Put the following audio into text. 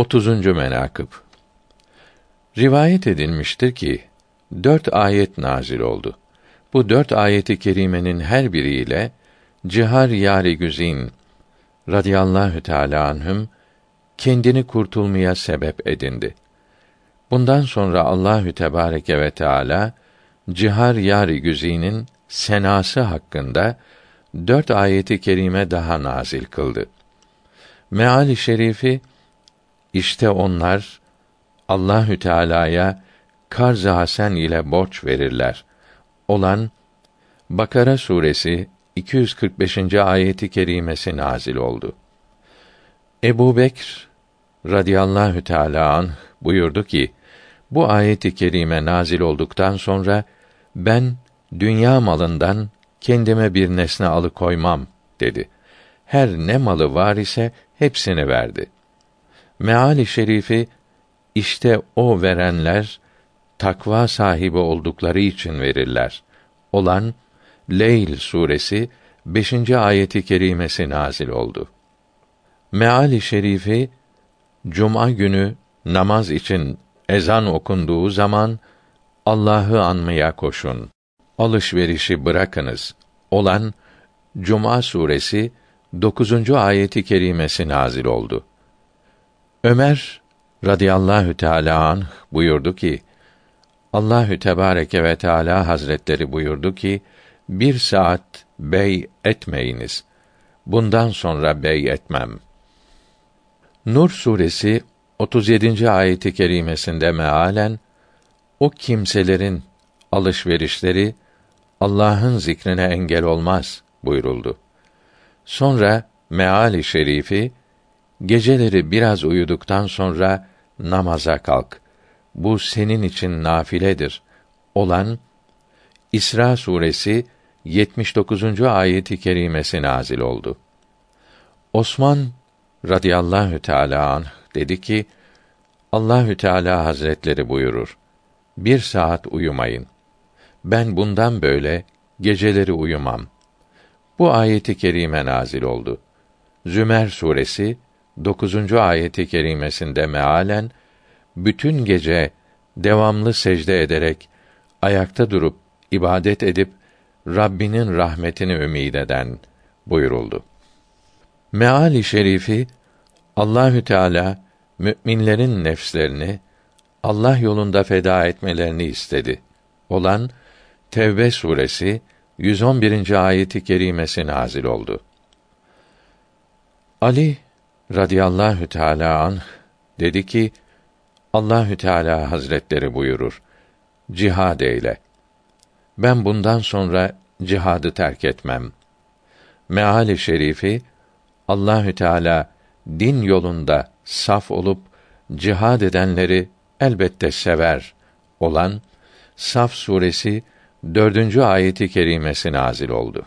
30. menakıb Rivayet edilmiştir ki dört ayet nazil oldu. Bu dört ayeti kerimenin her biriyle Cihar Yari Güzin radıyallahu teâlâ anhüm kendini kurtulmaya sebep edindi. Bundan sonra Allahü Tebareke ve Teala Cihar Yari Güzin'in senası hakkında dört ayeti kerime daha nazil kıldı. Meali şerifi işte onlar Allahü Teala'ya karz hasen ile borç verirler. Olan Bakara suresi 245. ayeti kerimesi nazil oldu. Ebu Bekr radıyallahu teâlâ anh buyurdu ki, bu ayeti kerime nazil olduktan sonra ben dünya malından kendime bir nesne alıkoymam dedi. Her ne malı var ise hepsini verdi. Meali şerifi işte o verenler takva sahibi oldukları için verirler. Olan Leyl suresi 5. ayeti kerimesi nazil oldu. Meali şerifi cuma günü namaz için ezan okunduğu zaman Allah'ı anmaya koşun. Alışverişi bırakınız. Olan Cuma suresi 9. ayeti kerimesi nazil oldu. Ömer radıyallahu teala anh buyurdu ki Allahü Tebareke ve Teala Hazretleri buyurdu ki bir saat bey etmeyiniz. Bundan sonra bey etmem. Nur suresi 37. ayeti kerimesinde mealen o kimselerin alışverişleri Allah'ın zikrine engel olmaz buyuruldu. Sonra meali şerifi geceleri biraz uyuduktan sonra namaza kalk. Bu senin için nafiledir. Olan İsra suresi 79. ayeti kerimesi nazil oldu. Osman radıyallahu teala anh dedi ki Allahü Teala Hazretleri buyurur. Bir saat uyumayın. Ben bundan böyle geceleri uyumam. Bu ayeti kerime nazil oldu. Zümer suresi 9. ayeti kerimesinde mealen bütün gece devamlı secde ederek ayakta durup ibadet edip Rabbinin rahmetini ümid eden buyuruldu. Meali şerifi Allahü Teala müminlerin nefslerini Allah yolunda feda etmelerini istedi. Olan Tevbe suresi 111. ayeti kerimesi nazil oldu. Ali radıyallahu teala anh dedi ki Allahü Teala Hazretleri buyurur. Cihad eyle. Ben bundan sonra cihadı terk etmem. Meali şerifi Allahü Teala din yolunda saf olup cihad edenleri elbette sever olan Saf suresi dördüncü ayeti kerimesi nazil oldu.